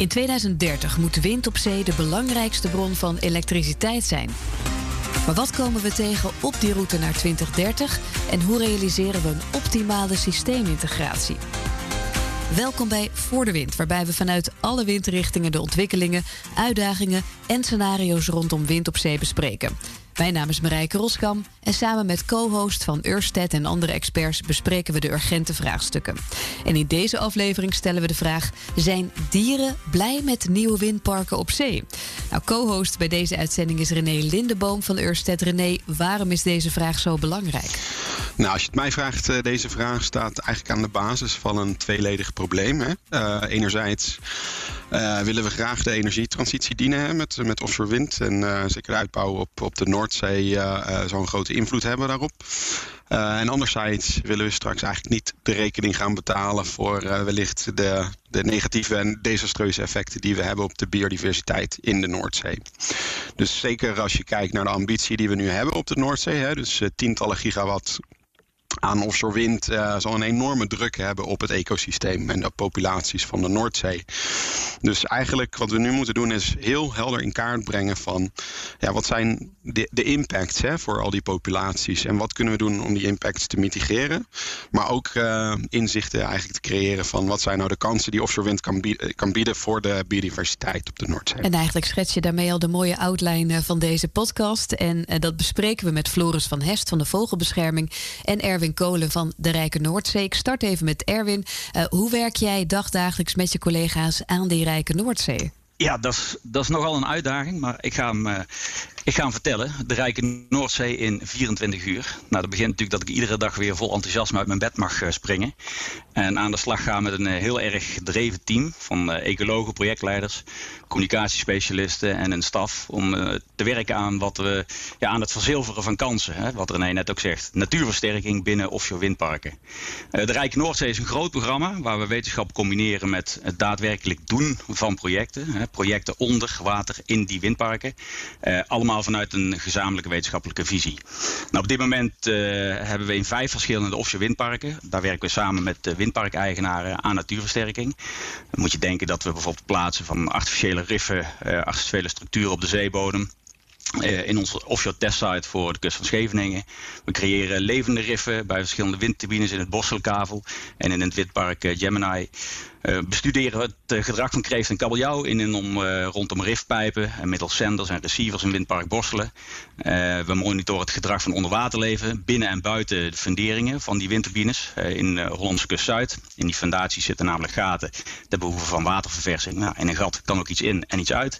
In 2030 moet wind op zee de belangrijkste bron van elektriciteit zijn. Maar wat komen we tegen op die route naar 2030 en hoe realiseren we een optimale systeemintegratie? Welkom bij Voor de Wind, waarbij we vanuit alle windrichtingen de ontwikkelingen, uitdagingen en scenario's rondom wind op zee bespreken. Mijn naam is Marijke Roskam en samen met co-host van Ørsted en andere experts bespreken we de urgente vraagstukken. En in deze aflevering stellen we de vraag: zijn dieren blij met nieuwe windparken op zee? Nou, co-host bij deze uitzending is René Lindeboom van Ørsted. René, waarom is deze vraag zo belangrijk? Nou, als je het mij vraagt, uh, deze vraag staat eigenlijk aan de basis van een tweeledig probleem. Hè? Uh, enerzijds uh, willen we graag de energietransitie dienen hè, met, met offshore wind. En uh, zeker de uitbouw op, op de Noordzee uh, zal een grote invloed hebben daarop. en anderzijds willen we straks eigenlijk niet de rekening gaan betalen voor wellicht de, de negatieve en desastreuze effecten die we hebben op de biodiversiteit in de Noordzee. Dus zeker als je kijkt naar de ambitie die we nu hebben op de Noordzee, hè, dus tientallen gigawatt aan offshore wind uh, zal een enorme druk hebben op het ecosysteem en de populaties van de Noordzee. Dus eigenlijk wat we nu moeten doen is heel helder in kaart brengen van ja, wat zijn de, de impacts hè, voor al die populaties en wat kunnen we doen om die impacts te mitigeren. Maar ook uh, inzichten eigenlijk te creëren van wat zijn nou de kansen die offshore wind kan bieden, kan bieden voor de biodiversiteit op de Noordzee. En eigenlijk schets je daarmee al de mooie outline van deze podcast. En dat bespreken we met Floris van Hest van de Vogelbescherming en Erwin Kolen van de Rijke Noordzee. Ik start even met Erwin. Uh, hoe werk jij dagdagelijks met je collega's aan die Rijke Noordzee? Ja, dat is, dat is nogal een uitdaging, maar ik ga hem, uh, ik ga vertellen. De Rijke Noordzee in 24 uur. Nou, dat begint natuurlijk dat ik iedere dag weer vol enthousiasme uit mijn bed mag uh, springen. En aan de slag gaan met een uh, heel erg gedreven team van ecologen, projectleiders, communicatiespecialisten en een staf. Om te werken aan, wat we, ja, aan het verzilveren van kansen. Hè, wat René net ook zegt. Natuurversterking binnen offshore windparken. de Rijke Noordzee is een groot programma waar we wetenschap combineren met het daadwerkelijk doen van projecten. Hè, projecten onder water in die windparken. allemaal vanuit een gezamenlijke wetenschappelijke visie. Nou, op dit moment uh, hebben we in vijf verschillende offshore windparken. Daar werken we samen met windparkeigenaren aan natuurversterking. Dan moet je denken dat we bijvoorbeeld plaatsen van artificiële riffen, uh, artificiële structuren op de zeebodem. Uh, in onze offshore testsite voor de kust van Scheveningen. We creëren levende riffen bij verschillende windturbines in het Bosselkavel en in het windpark Gemini. Uh, bestuderen het uh, gedrag van kreeft en kabeljauw in en om, uh, rondom rifpijpen en middels zenders en receivers in windpark Borselen. we monitoren het gedrag van onderwaterleven binnen en buiten de funderingen van die windturbines in Hollandse kust Zuid. In die fundaties zitten namelijk gaten ter behoeve van waterverversing. Nou, in een gat kan ook iets in en iets uit.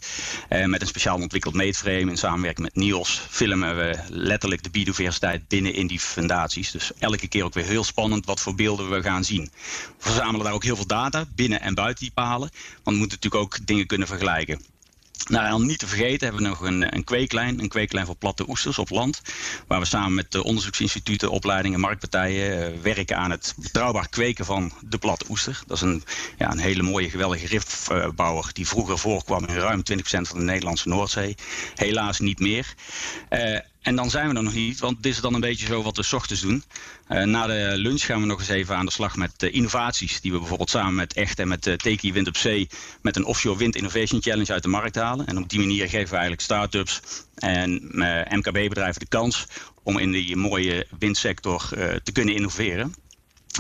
met een speciaal ontwikkeld meetframe in samenwerking met NIOS filmen we letterlijk de biodiversiteit binnen in die fundaties. Dus elke keer ook weer heel spannend wat voor beelden we gaan zien. We verzamelen daar ook heel veel data binnen en buiten die palen. Want we moeten natuurlijk ook dingen kunnen vergelijken. Nou, en niet te vergeten hebben we nog een, een kweeklijn, een kweeklijn voor platte oesters op land. Waar we samen met de onderzoeksinstituten, opleidingen, marktpartijen uh, werken aan het betrouwbaar kweken van de platte oester. Dat is een, ja, een hele mooie, geweldige rifbouwer die vroeger voorkwam in ruim 20% van de Nederlandse Noordzee. Helaas niet meer. Uh, en dan zijn we er nog niet, want dit is dan een beetje zo wat we s ochtends doen. Uh, na de lunch gaan we nog eens even aan de slag met uh, innovaties. Die we bijvoorbeeld samen met Echt en met uh, Teki Wind op Zee... met een Offshore Wind Innovation Challenge uit de markt halen. En op die manier geven we eigenlijk start-ups en MKB-bedrijven de kans... om in die mooie windsector te kunnen innoveren.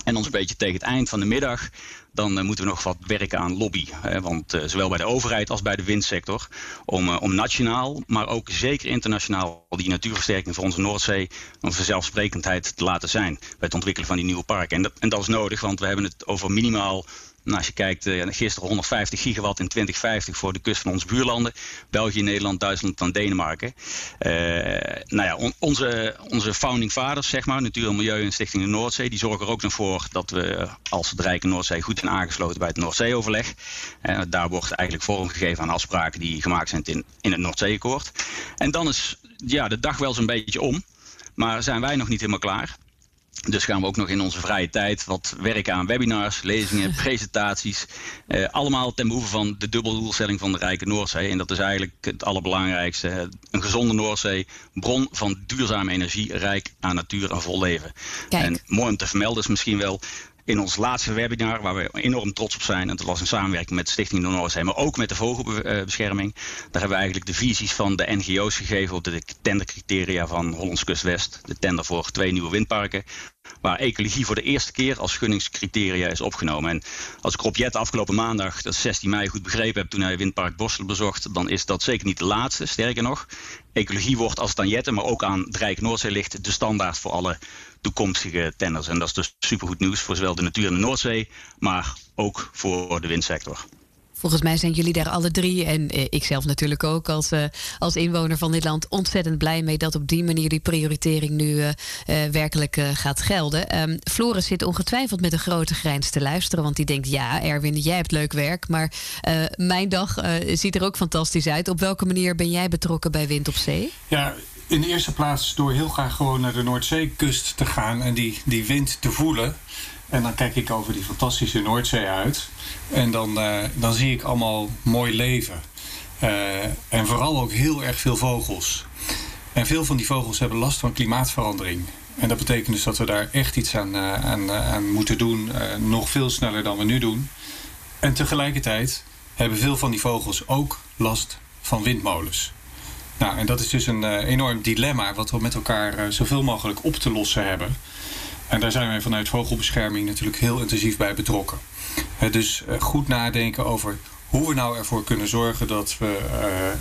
En ons een beetje tegen het eind van de middag dan uh, moeten we nog wat werken aan lobby. Hè? Want uh, zowel bij de overheid als bij de windsector. Om, uh, om nationaal, maar ook zeker internationaal die natuurversterking voor onze Noordzee een vanzelfsprekendheid te laten zijn. Bij het ontwikkelen van die nieuwe parken. En dat, en dat is nodig, want we hebben het over minimaal nou, als je kijkt, uh, gisteren 150 gigawatt in 2050 voor de kust van onze buurlanden. België, Nederland, Duitsland en Denemarken. Uh, nou ja, on onze, onze founding fathers, zeg maar, Natuur en Milieu en Stichting de Noordzee, die zorgen er ook nog voor dat we als het Rijke Noordzee goed zijn aangesloten bij het Noordzeeoverleg. Uh, daar wordt eigenlijk vorm gegeven aan afspraken die gemaakt zijn in, in het Noordzeeakkoord. En dan is ja, de dag wel zo'n beetje om. Maar zijn wij nog niet helemaal klaar. Dus gaan we ook nog in onze vrije tijd wat werken aan webinars, lezingen, presentaties. Eh, allemaal ten behoeve van de dubbeldoelstelling van de Rijke Noordzee. En dat is eigenlijk het allerbelangrijkste. Een gezonde Noordzee, bron van duurzame energie, rijk aan natuur en vol leven. Kijk. En mooi om te vermelden is misschien wel in ons laatste webinar, waar we enorm trots op zijn. En dat was in samenwerking met Stichting Noordzee, maar ook met de vogelbescherming. Daar hebben we eigenlijk de visies van de NGO's gegeven op de tendercriteria van Hollands Kust West. De tender voor twee nieuwe windparken waar ecologie voor de eerste keer als gunningscriteria is opgenomen. En als ik Rob Jet afgelopen maandag, dat is 16 mei, goed begrepen heb toen hij Windpark Borstel bezocht, dan is dat zeker niet de laatste. Sterker nog, ecologie wordt als het aan maar ook aan het Rijk Noordzee ligt, de standaard voor alle toekomstige tenders. En dat is dus supergoed nieuws voor zowel de natuur en de Noordzee, maar ook voor de windsector. Volgens mij zijn jullie daar alle drie, en eh, ik zelf natuurlijk ook als, uh, als inwoner van dit land, ontzettend blij mee dat op die manier die prioritering nu uh, werkelijk gaat gelden. Um, Floris zit ongetwijfeld met een grote grijns te luisteren, want die denkt: ja, Erwin, jij hebt leuk werk, maar mijn dag ziet er ook fantastisch uit. Op welke manier ben jij betrokken bij Wind op Zee? Ja, in de eerste plaats door heel graag gewoon naar de Noordzeekust te gaan en die, die wind te voelen. En dan kijk ik over die fantastische Noordzee uit. En dan, uh, dan zie ik allemaal mooi leven. Uh, en vooral ook heel erg veel vogels. En veel van die vogels hebben last van klimaatverandering. En dat betekent dus dat we daar echt iets aan, uh, aan, aan, moeten doen. nog veel sneller dan we nu doen. En tegelijkertijd hebben veel van die vogels ook last van windmolens. Nou, en dat is dus een enorm dilemma wat we met elkaar zoveel mogelijk op te lossen hebben. En daar zijn wij vanuit vogelbescherming natuurlijk heel intensief bij betrokken. dus eh, goed nadenken over hoe we nou ervoor kunnen zorgen dat we uh,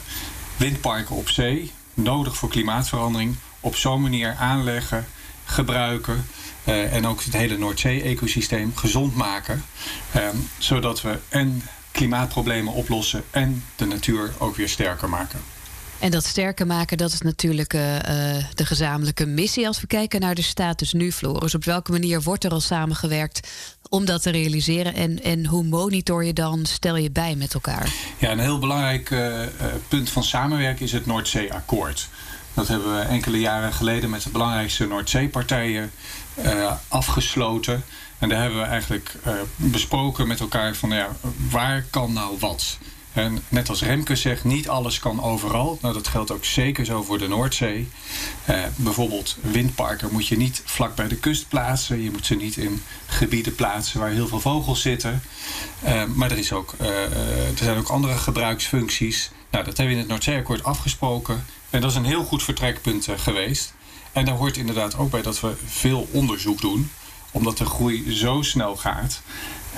windparken op zee, nodig voor klimaatverandering, op zo'n manier aanleggen, gebruiken. Uh, en ook het hele Noordzee-ecosysteem gezond maken. Ehm, zodat we en klimaatproblemen oplossen en de natuur ook weer sterker maken. En dat sterker maken, dat is natuurlijk uh, uh, de gezamenlijke missie. Als we kijken naar de status nu, Floris, op welke manier wordt er al samengewerkt om dat te realiseren? En, en hoe monitor je dan, stel je bij met elkaar? Ja, een heel belangrijk uh, punt van samenwerken is het Noordzee-akkoord. Dat hebben we enkele jaren geleden met de belangrijkste Noordzeepartijen afgesloten. En daar hebben we eigenlijk besproken met elkaar van ja, waar kan nou wat? En net als Remke zegt, niet alles kan overal. Nou, dat geldt ook zeker zo voor de Noordzee. Eh, bijvoorbeeld windparken moet je niet vlak bij de kust plaatsen. Je moet ze niet in gebieden plaatsen waar heel veel vogels zitten. Eh, maar er, is ook, uh, er zijn ook andere gebruiksfuncties. Nou, dat hebben we in het Noordzeeakkoord afgesproken. En dat is een heel goed vertrekpunt geweest. En daar hoort inderdaad ook bij dat we veel onderzoek doen omdat de groei zo snel gaat.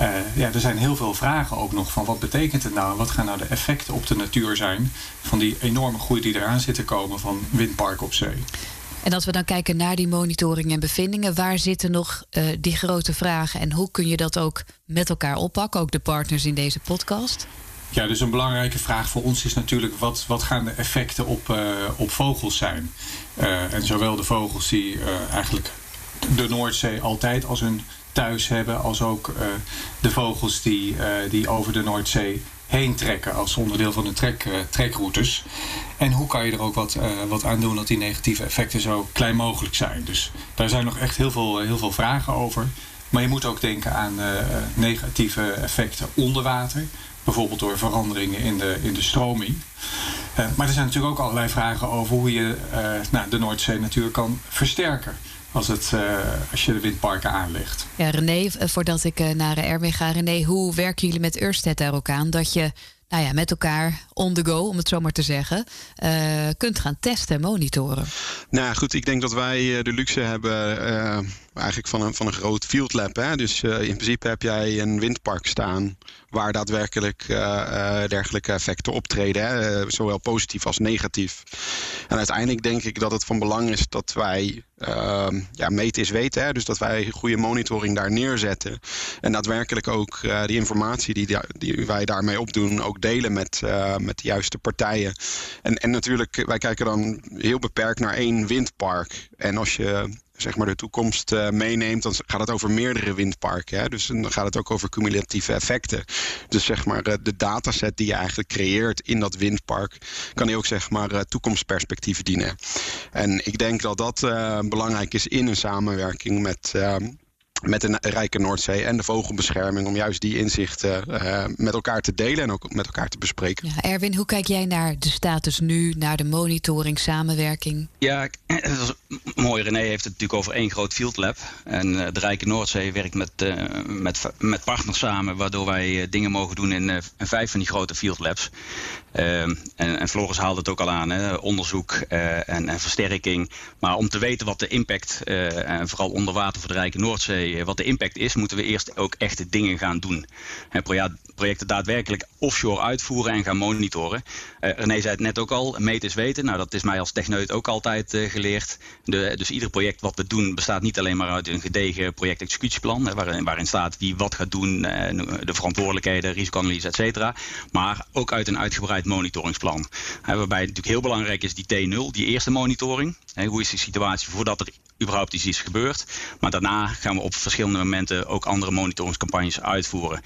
Uh, ja, er zijn heel veel vragen ook nog van wat betekent het nou? Wat gaan nou de effecten op de natuur zijn van die enorme groei die eraan zit te komen van windparken op zee? En als we dan kijken naar die monitoring en bevindingen, waar zitten nog uh, die grote vragen en hoe kun je dat ook met elkaar oppakken, ook de partners in deze podcast? Ja, dus een belangrijke vraag voor ons is natuurlijk wat, wat gaan de effecten op, uh, op vogels zijn? Uh, en zowel de vogels die eigenlijk de Noordzee altijd als hun thuis hebben, als ook uh, de vogels die, uh, die over de Noordzee heen trekken als onderdeel van de trek, uh, trekroutes. En hoe kan je er ook wat, wat aan doen dat die negatieve effecten zo klein mogelijk zijn. Dus daar zijn nog echt heel veel, heel veel vragen over. Maar je moet ook denken aan negatieve effecten onder water. Bijvoorbeeld door veranderingen in de, in de stroming. maar er zijn natuurlijk ook allerlei vragen over hoe je nou, de Noordzee natuurlijk kan versterken als, het, uh, als je de windparken aanlegt. Ja, René, eh, voordat ik uh, naar Erwin ga. René, hoe werken jullie met Ørsted daar ook aan? Dat je nou ja, met elkaar on the go, om het zo maar te zeggen, uh, kunt gaan testen en monitoren. Nou goed, ik denk dat wij de luxe hebben uh, eigenlijk van een, van een groot field lab. Hè? Dus uh, in principe heb jij een windpark staan waar daadwerkelijk dergelijke effecten optreden. Hè? zowel positief als negatief. En uiteindelijk denk ik dat het van belang is dat wij uh, ja, meten is weten. Hè? Dus dat wij goede monitoring daar neerzetten. En daadwerkelijk ook die informatie die, die wij daarmee opdoen, ook delen met, met de juiste partijen. En, en natuurlijk, wij kijken dan heel beperkt naar één windpark. En als je zeg maar de toekomst uh, meeneemt, dan gaat het over meerdere windparken. Hè? Dus dan gaat het ook over cumulatieve effecten. Dus zeg maar uh, de dataset die je eigenlijk creëert in dat windpark, kan die ook zeg maar uh, toekomstperspectieven dienen. En ik denk dat dat belangrijk is in een samenwerking met met de rijke Noordzee en de vogelbescherming om juist die inzichten uh, met elkaar te delen en ook met elkaar te bespreken. Ja, Erwin, hoe kijk jij naar de status nu, naar de monitoring, samenwerking? Ja, mooi. René heeft het natuurlijk over één groot field lab. En uh, de Rijke Noordzee werkt met, uh, met, met partners samen, waardoor wij dingen mogen doen in, in, vijf van die grote field labs. en, en Floris haalde het ook al aan, hè, onderzoek en, en, versterking. Maar om te weten wat de impact, en vooral onder water voor de Rijke Noordzee eh, wat de impact is, moeten we eerst ook echte dingen gaan doen. projecten daadwerkelijk offshore uitvoeren en gaan monitoren. Uh, René zei het net ook al, meten is weten. Nou, dat is mij als techneut ook altijd uh, geleerd. De, dus ieder project wat we doen bestaat niet alleen maar uit een gedegen projectexecutieplan, waarin, waarin staat wie wat gaat doen, de verantwoordelijkheden, risicoanalyse, et cetera. Maar ook uit een uitgebreid monitoringsplan. waarbij natuurlijk heel belangrijk is die T0, die eerste monitoring. hoe is de situatie voordat er überhaupt iets is gebeurd. Maar daarna gaan we op verschillende momenten ook andere monitoringscampagnes uitvoeren.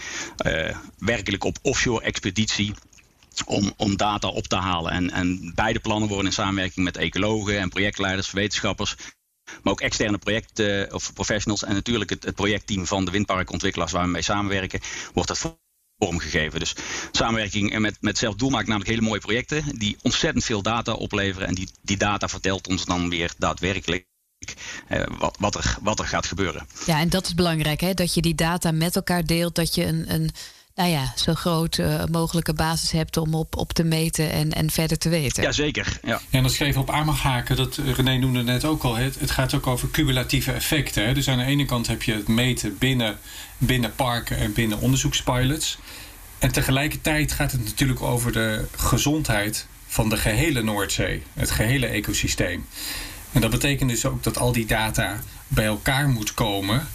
Uh, werkelijk op offshore expeditie. Om, om data op te halen. En, en beide plannen worden in samenwerking met ecologen en projectleiders, wetenschappers, maar ook externe project of professionals en natuurlijk het, projectteam van de windparkontwikkelaars waar we mee samenwerken, wordt dat vormgegeven. Dus samenwerking met, met zelfdoel maakt namelijk hele mooie projecten die ontzettend veel data opleveren en die, die data vertelt ons dan weer daadwerkelijk wat, wat, er, wat er gaat gebeuren. Ja, en dat is belangrijk, hè? dat je die data met elkaar deelt, dat je een, een nou ja, zo groot uh, mogelijke basis hebt om op, op te meten en, en verder te weten. Jazeker. Ja, ja en dat schreef op aan mag haken, dat René noemde net ook al, het, het gaat ook over cumulatieve effecten. Hè? Dus aan de ene kant heb je het meten binnen, binnen parken en binnen onderzoekspilots. En tegelijkertijd gaat het natuurlijk over de gezondheid van de gehele Noordzee, het gehele ecosysteem. En dat betekent dus ook dat al die data bij elkaar moet komen.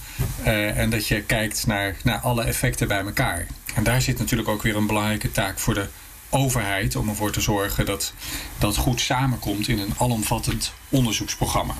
Uh, en dat je kijkt naar, naar alle effecten bij elkaar. En daar zit natuurlijk ook weer een belangrijke taak voor de overheid om ervoor te zorgen dat dat goed samenkomt in een alomvattend onderzoeksprogramma.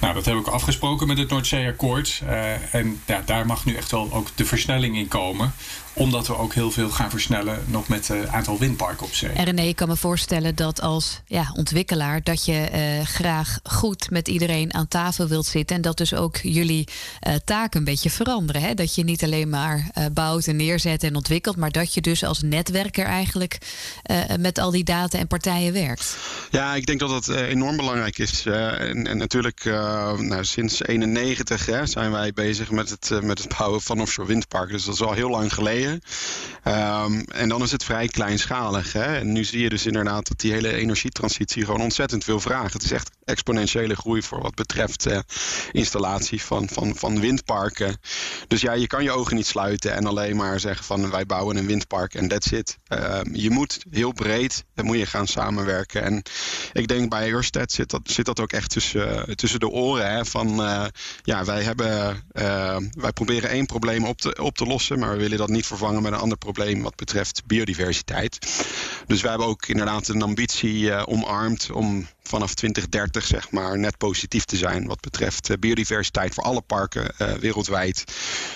Nou, dat heb ik afgesproken met het Noordzeeakkoord. Uh, en ja, daar mag nu echt wel ook de versnelling in komen omdat we ook heel veel gaan versnellen nog met het aantal windparken op zee. En René, ik kan me voorstellen dat als ja, ontwikkelaar... dat je uh, graag goed met iedereen aan tafel wilt zitten... en dat dus ook jullie uh, taken een beetje veranderen. Hè? Dat je niet alleen maar uh, bouwt en neerzet en ontwikkelt... maar dat je dus als netwerker eigenlijk met al die data en partijen werkt. Ja, ik denk dat dat enorm belangrijk is. En, en, natuurlijk, nou, sinds 91 zijn wij bezig met het, met het bouwen van offshore windparken. Dus dat is al heel lang geleden. Um, en dan is het vrij kleinschalig. Hè? En nu zie je dus inderdaad dat die hele energietransitie gewoon ontzettend veel vraagt. Het is echt exponentiële groei voor wat betreft uh, installatie van, van, van windparken. Dus ja, je kan je ogen niet sluiten en alleen maar zeggen van wij bouwen een windpark en that's it. Uh, je moet heel breed, dan moet je gaan samenwerken. En ik denk bij Ørsted zit dat, zit dat ook echt tussen, uh, tussen de oren. Hè, van uh, ja, wij, hebben, wij proberen één probleem op te, op te lossen, maar we willen dat niet vervangen met een ander probleem wat betreft biodiversiteit. Dus wij hebben ook inderdaad een ambitie omarmd om vanaf 2030 zeg maar net positief te zijn wat betreft uh, biodiversiteit voor alle parken uh, wereldwijd.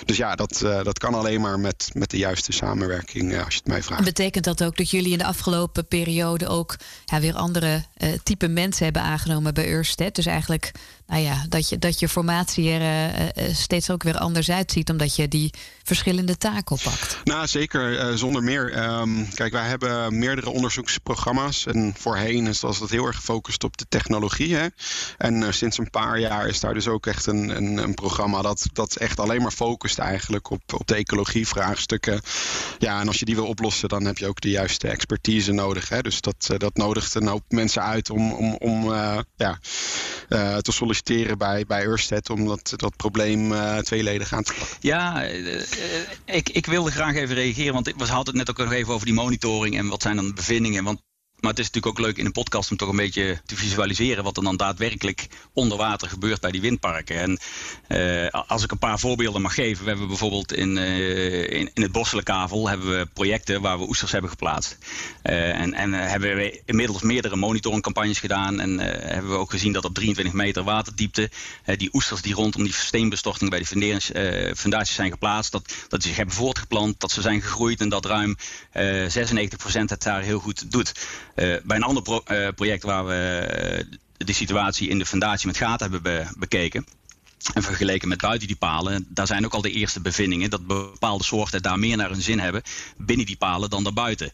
Dus ja, dat, uh, dat kan alleen maar met, met de juiste samenwerking als je het mij vraagt. En betekent dat ook dat jullie in de afgelopen periode ook weer andere type mensen hebben aangenomen bij Ørsted? Dus eigenlijk nou ja, dat, je, dat je formatie er steeds ook weer anders uitziet, omdat je die verschillende taken oppakt. Nou, zeker, zonder meer. Um, kijk, wij hebben meerdere onderzoeksprogramma's en voorheen is dat heel erg gefocust op de technologie. Hè? En sinds een paar jaar is daar dus ook echt een, een, een, programma dat, dat echt alleen maar focust eigenlijk op, op de ecologie-vraagstukken. Ja, en als je die wil oplossen, dan heb je ook de juiste expertise nodig. Hè? Dus dat, dat nodigt een hoop mensen uit om, om, om ja, te solliciteren bij, bij Ørsted om dat, probleem tweeledig aan te pakken. Ja, ik, ik wilde graag even reageren, want we hadden het net ook nog even over die monitoring en wat zijn dan de bevindingen. Want maar het is natuurlijk ook leuk in een podcast om toch een beetje te visualiseren wat er dan daadwerkelijk onder water gebeurt bij die windparken. En uh, als ik een paar voorbeelden mag geven, we hebben bijvoorbeeld in, uh, in, het Bosselijkavel hebben we projecten waar we oesters hebben geplaatst. Uh, en, en hebben we inmiddels meerdere monitoringcampagnes gedaan en hebben we ook gezien dat op 23 meter waterdiepte die oesters die rondom die steenbestorting bij de fundaties zijn geplaatst, dat, dat die zich hebben voortgeplant, dat ze zijn gegroeid en dat ruim 96% het daar heel goed doet. Eh, bij een ander eh, project waar we eh, de situatie in de fundatie met gaten hebben bekeken. En vergeleken met buiten die palen, daar zijn ook al de eerste bevindingen dat bepaalde soorten daar meer naar hun zin hebben binnen die palen dan daarbuiten.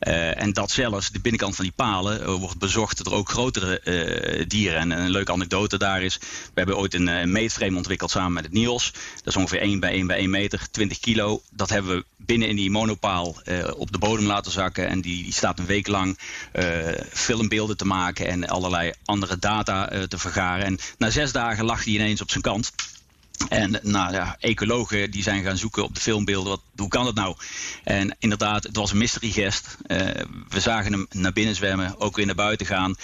Uh, en dat zelfs de binnenkant van die palen uh, wordt bezocht door ook grotere uh, dieren. En een leuke anekdote daar is: we hebben ooit een, een meetframe ontwikkeld samen met het NIOS. Dat is ongeveer 1 bij 1 bij 1 meter, 20 kilo. Dat hebben we binnen in die monopaal op de bodem laten zakken. En die, die staat een week lang filmbeelden te maken en allerlei andere data te vergaren. En na zes dagen lag hij ineens op zijn kant. En nou ja, ecologen die zijn gaan zoeken op de filmbeelden, wat, hoe kan dat nou? En inderdaad, het was een mystery guest. Uh, we zagen hem naar binnen zwemmen, ook weer naar buiten gaan.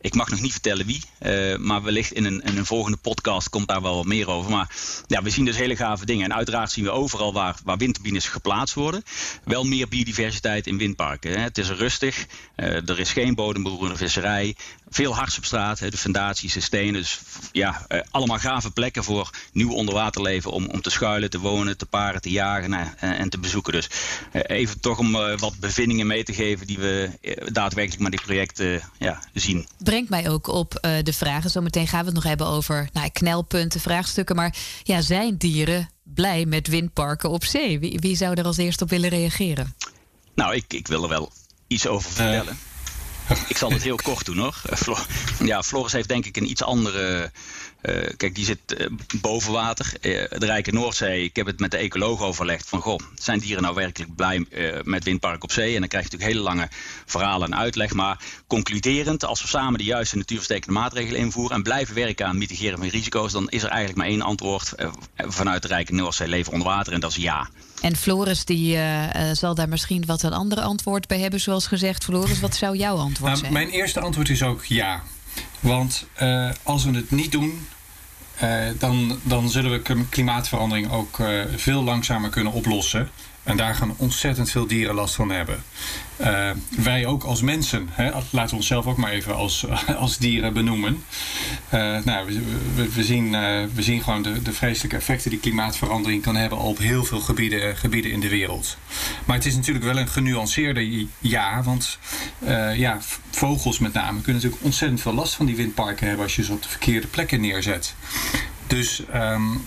Ik mag nog niet vertellen wie, uh, maar wellicht in een, in een volgende podcast komt daar wel wat meer over. Maar ja, we zien dus hele gave dingen. En uiteraard zien we overal waar, waar windturbines geplaatst worden, wel meer biodiversiteit in windparken. Hè. Het is rustig, uh, er is geen bodemberoerende visserij, veel hardsubstraat, hè, de fundaties, de stenen. Dus ja, uh, allemaal gave plekken voor nieuw onderwaterleven om, om te schuilen, te wonen, te paren, te jagen nou, en, en, te bezoeken. Dus even toch om wat bevindingen mee te geven die we daadwerkelijk met die projecten ja, zien brengt mij ook op de vragen. Zometeen gaan we het nog hebben over nou, knelpunten, vraagstukken. Maar ja, zijn dieren blij met windparken op zee? Wie, wie zou er als eerste op willen reageren? Nou, ik, ik wil er wel iets over vertellen. Uh. Ik zal het heel kort doen hoor. Ja, Floris heeft denk ik een iets andere uh, kijk, die zit uh, boven water. Uh, de Rijke Noordzee, ik heb het met de ecoloog overlegd van... goh, zijn dieren nou werkelijk blij met windpark op zee? En dan krijg je natuurlijk hele lange verhalen en uitleg. Maar concluderend, als we samen de juiste natuurverstekende maatregelen invoeren... en blijven werken aan mitigeren van risico's... dan is er eigenlijk maar één antwoord vanuit de Rijke Noordzee leven onder water. En dat is ja. En Floris die, zal daar misschien wat een andere antwoord bij hebben, zoals gezegd. Floris, wat zou jouw antwoord nou, zijn? Mijn eerste antwoord is ook ja. Want uh, als we het niet doen, uh, dan, dan zullen we klimaatverandering ook uh, veel langzamer kunnen oplossen. En daar gaan ontzettend veel dieren last van hebben. Uh, wij ook als mensen, hè, laten we onszelf ook maar even als, als dieren benoemen. Uh, nou, we, we, zien, uh, we zien gewoon de, de vreselijke effecten die klimaatverandering kan hebben op heel veel gebieden, gebieden in de wereld. Maar het is natuurlijk wel een genuanceerde ja, want ja, vogels met name kunnen natuurlijk ontzettend veel last van die windparken hebben als je ze op de verkeerde plekken neerzet. Dus um,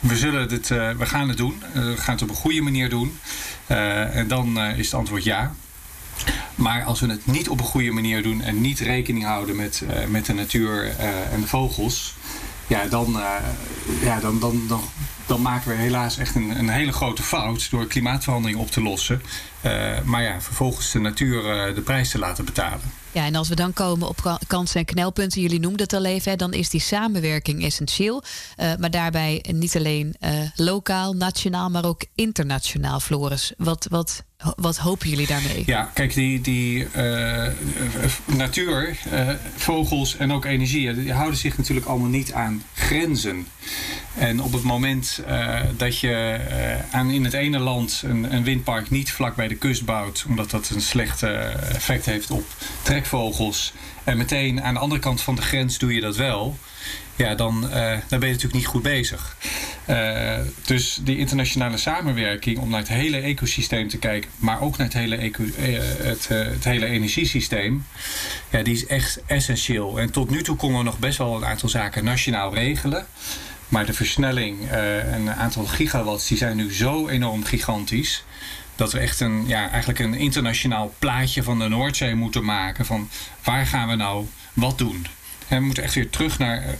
we, zullen dit, uh, we gaan het doen. Uh, we gaan het op een goede manier doen. Uh, en dan is het antwoord ja. Maar als we het niet op een goede manier doen en niet rekening houden met, met de natuur en de vogels, ja, dan, ja, dan, dan, dan, dan maken we helaas echt een, een hele grote fout door klimaatverandering op te lossen. Maar ja, vervolgens de natuur de prijs te laten betalen. Ja, en als we dan komen op kansen en knelpunten, jullie noemden het al even, hè, dan is die samenwerking essentieel. Uh, maar daarbij niet alleen uh, lokaal, nationaal, maar ook internationaal, Floris. Wat, wat, wat hopen jullie daarmee? Ja, kijk, die, die uh, natuur, vogels en ook energie, die houden zich natuurlijk allemaal niet aan grenzen. En op het moment dat je aan in het ene land een, een windpark niet vlak bij de kust bouwt, omdat dat een slecht effect heeft op trekvogels. En meteen aan de andere kant van de grens doe je dat wel. Ja, dan, uh, dan ben je natuurlijk niet goed bezig. Uh, dus die internationale samenwerking om naar het hele ecosysteem te kijken, maar ook naar het hele, eco, uh, het, het, hele energiesysteem, ja, die is echt essentieel. En tot nu toe konden we nog best wel een aantal zaken nationaal regelen. Maar de versnelling en een aantal gigawatts die zijn nu zo enorm gigantisch dat we echt een, ja, eigenlijk een internationaal plaatje van de Noordzee moeten maken. Van waar gaan we nou wat doen? En we moeten echt weer terug naar eh,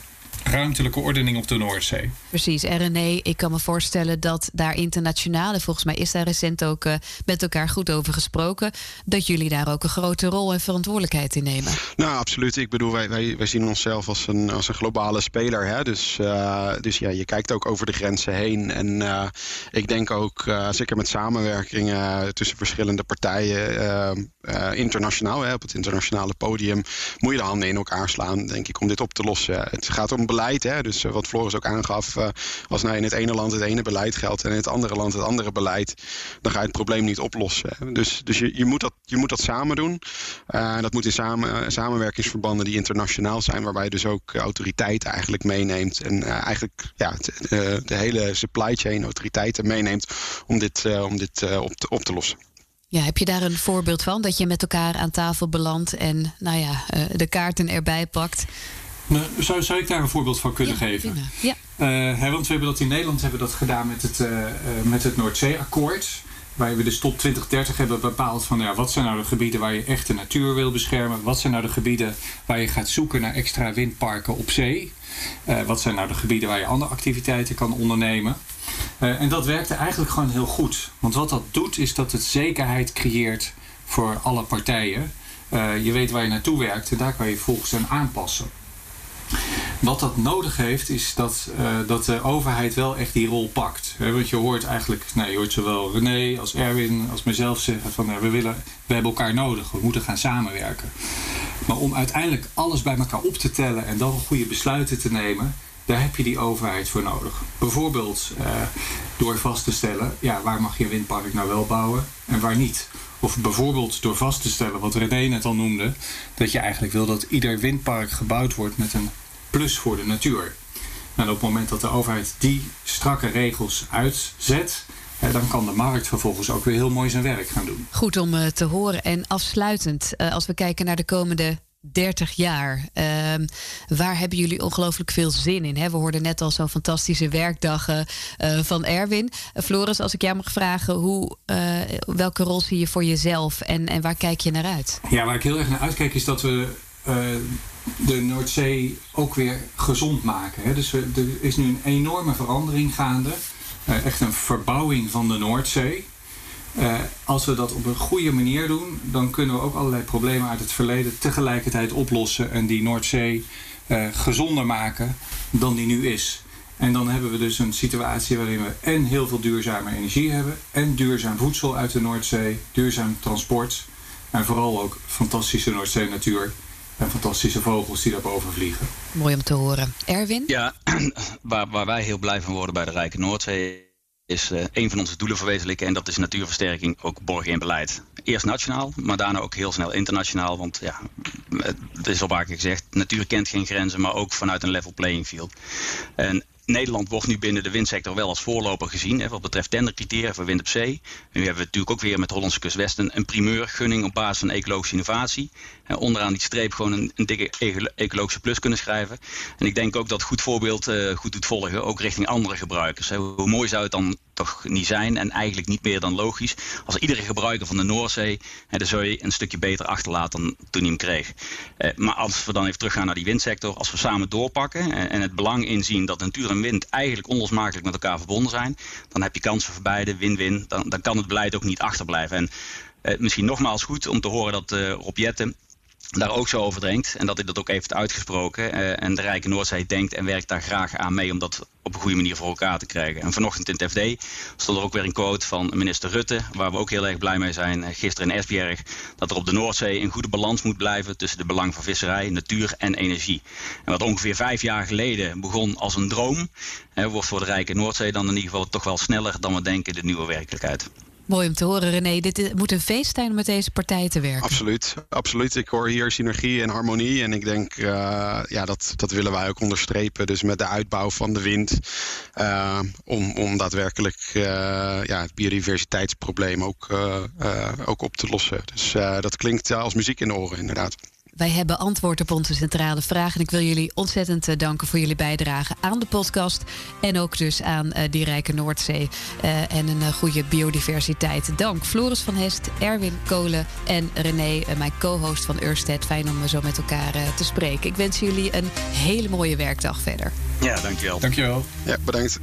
ruimtelijke ordening op de Noordzee. Precies. En René, ik kan me voorstellen dat daar internationale, volgens mij is daar recent ook uh, met elkaar goed over gesproken, dat jullie daar ook een grote rol en verantwoordelijkheid in nemen. Nou, absoluut. Ik bedoel, wij, wij, wij zien onszelf als een, als een globale speler. Hè? Dus, uh, dus ja, je kijkt ook over de grenzen heen. En uh, ik denk ook, zeker met samenwerkingen tussen verschillende partijen, internationaal, hè, op het internationale podium, moet je de handen in elkaar slaan, denk ik, om dit op te lossen. Het gaat om beleid, hè? dus wat Floris ook aangaf uh, als nou in het ene land het ene beleid geldt en in het andere land het andere beleid, dan ga je het probleem niet oplossen. Dus, dus je, je, moet dat, je moet dat samen doen. Uh, dat moet in samen, samenwerkingsverbanden die internationaal zijn, waarbij je dus ook autoriteiten eigenlijk meeneemt en eigenlijk ja, de, de hele supply chain autoriteiten meeneemt om dit, om dit op, te, op te lossen. Ja, heb je daar een voorbeeld van? Dat je met elkaar aan tafel belandt en nou ja, de kaarten erbij pakt? Zou, zou ik daar een voorbeeld van kunnen Ja, geven? Ja. Eh, want we hebben dat in Nederland hebben dat gedaan met het, eh, eh, met het Noordzeeakkoord. Waar we dus tot 2030 hebben bepaald van ja, wat zijn nou de gebieden waar je echt de natuur wil beschermen. Wat zijn nou de gebieden waar je gaat zoeken naar extra windparken op zee. Wat zijn nou de gebieden waar je andere activiteiten kan ondernemen. En dat werkte eigenlijk gewoon heel goed. Want wat dat doet is dat het zekerheid creëert voor alle partijen. Je weet waar je naartoe werkt en daar kan je volgens aan aanpassen. Wat dat nodig heeft, is dat, eh, dat de overheid wel echt die rol pakt. Hè, want je hoort eigenlijk, nou, je hoort zowel René als Erwin als mezelf zeggen van nou, we, willen, we hebben elkaar nodig, we moeten gaan samenwerken. Maar om uiteindelijk alles bij elkaar op te tellen en dan goede besluiten te nemen, daar heb je die overheid voor nodig. Bijvoorbeeld eh, door vast te stellen, ja, waar mag je een windpark nou wel bouwen en waar niet. Of bijvoorbeeld door vast te stellen, wat René net al noemde, dat je eigenlijk wil dat ieder windpark gebouwd wordt met een plus voor de natuur. En op het moment dat de overheid die strakke regels uitzet, dan kan de markt vervolgens ook weer heel mooi zijn werk gaan doen. Goed om eh, te horen. En afsluitend, eh, als we kijken naar de komende 30 jaar. ehm, waar hebben jullie ongelooflijk veel zin in? Hè? We hoorden net al zo'n fantastische werkdag eh, van Erwin. Uh, Floris, als ik jou mag vragen, hoe, welke rol zie je voor jezelf en, en waar kijk je naar uit? Ja, waar ik heel erg naar uitkijk is dat we de Noordzee ook weer gezond maken. Hè? Dus er is nu een enorme verandering gaande. Eh, echt een verbouwing van de Noordzee. Eh, als we dat op een goede manier doen, dan kunnen we ook allerlei problemen uit het verleden tegelijkertijd oplossen en die Noordzee eh, gezonder maken dan die nu is. En dan hebben we dus een situatie waarin we en heel veel duurzame energie hebben, en duurzaam voedsel uit de Noordzee, duurzaam transport en vooral ook fantastische Noordzee natuur en fantastische vogels die daarboven vliegen. Mooi om te horen. Erwin? Ja, waar, waar wij heel blij van worden bij de Rijke Noordzee is uh, een van onze doelen verwezenlijken en dat is natuurversterking ook borgen in beleid. Eerst nationaal, maar daarna ook heel snel internationaal. Want ja, het is al vaker gezegd, natuur kent geen grenzen, maar ook vanuit een level playing field. En Nederland wordt nu binnen de windsector wel als voorloper gezien. Hè, wat betreft tendercriteria voor wind op zee. Nu hebben we natuurlijk ook weer met Hollandse Kustwesten een primeurgunning op basis van ecologische innovatie. En onderaan die streep gewoon een, dikke ecologische plus kunnen schrijven. En ik denk ook dat goed voorbeeld uh, goed doet volgen, ook richting andere gebruikers. Hoe mooi zou het dan toch niet zijn en eigenlijk niet meer dan logisch als iedere gebruiker van de Noordzee de zooi een stukje beter achterlaat dan toen hij hem kreeg. Eh, maar als we dan even teruggaan naar die windsector, als we samen doorpakken en, en het belang inzien dat natuur en wind eigenlijk onlosmakelijk met elkaar verbonden zijn, dan heb je kansen voor beide, win-win. Dan, dan kan het beleid ook niet achterblijven. En eh, misschien nogmaals goed om te horen dat uh, Rob Jetten daar ook zo over denkt. En dat hij dat ook heeft uitgesproken. Uh, en de Rijke Noordzee denkt en werkt daar graag aan mee om dat op een goede manier voor elkaar te krijgen. En vanochtend in het FD stond er ook weer een quote van minister Rutte, waar we ook heel erg blij mee zijn, gisteren in Esbjerg, dat er op de Noordzee een goede balans moet blijven tussen de belang van visserij, natuur en energie. En wat ongeveer vijf jaar geleden begon als een droom, hè, wordt voor de Rijke Noordzee dan in ieder geval toch wel sneller dan we denken de nieuwe werkelijkheid. Mooi om te horen, René. Dit moet een feest zijn om met deze partij te werken. Absoluut, absoluut. Ik hoor hier synergie en harmonie. En ik denk, uh, ja, dat, dat willen wij ook onderstrepen. Dus met de uitbouw van de wind. Uh, om, om daadwerkelijk uh, ja, het biodiversiteitsprobleem ook, ook op te lossen. Dus dat klinkt als muziek in de oren, inderdaad. Wij hebben antwoord op onze centrale vraag. En ik wil jullie ontzettend danken voor jullie bijdrage aan de podcast. En ook dus aan uh, die rijke Noordzee. Uh, en een uh, goede biodiversiteit. Dank Floris van Hest, Erwin Kolen en René, mijn co-host van Ørsted. Fijn om zo met elkaar te spreken. Ik wens jullie een hele mooie werkdag verder. Ja, dankjewel. Dankjewel. Ja, bedankt.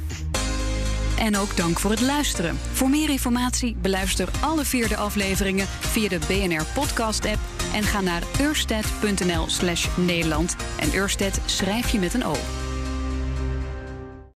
En ook dank voor het luisteren. Voor meer informatie beluister alle vierde afleveringen via de BNR Podcast app en ga naar ursted.nl slash Nederland. En Ursted schrijf je met een O.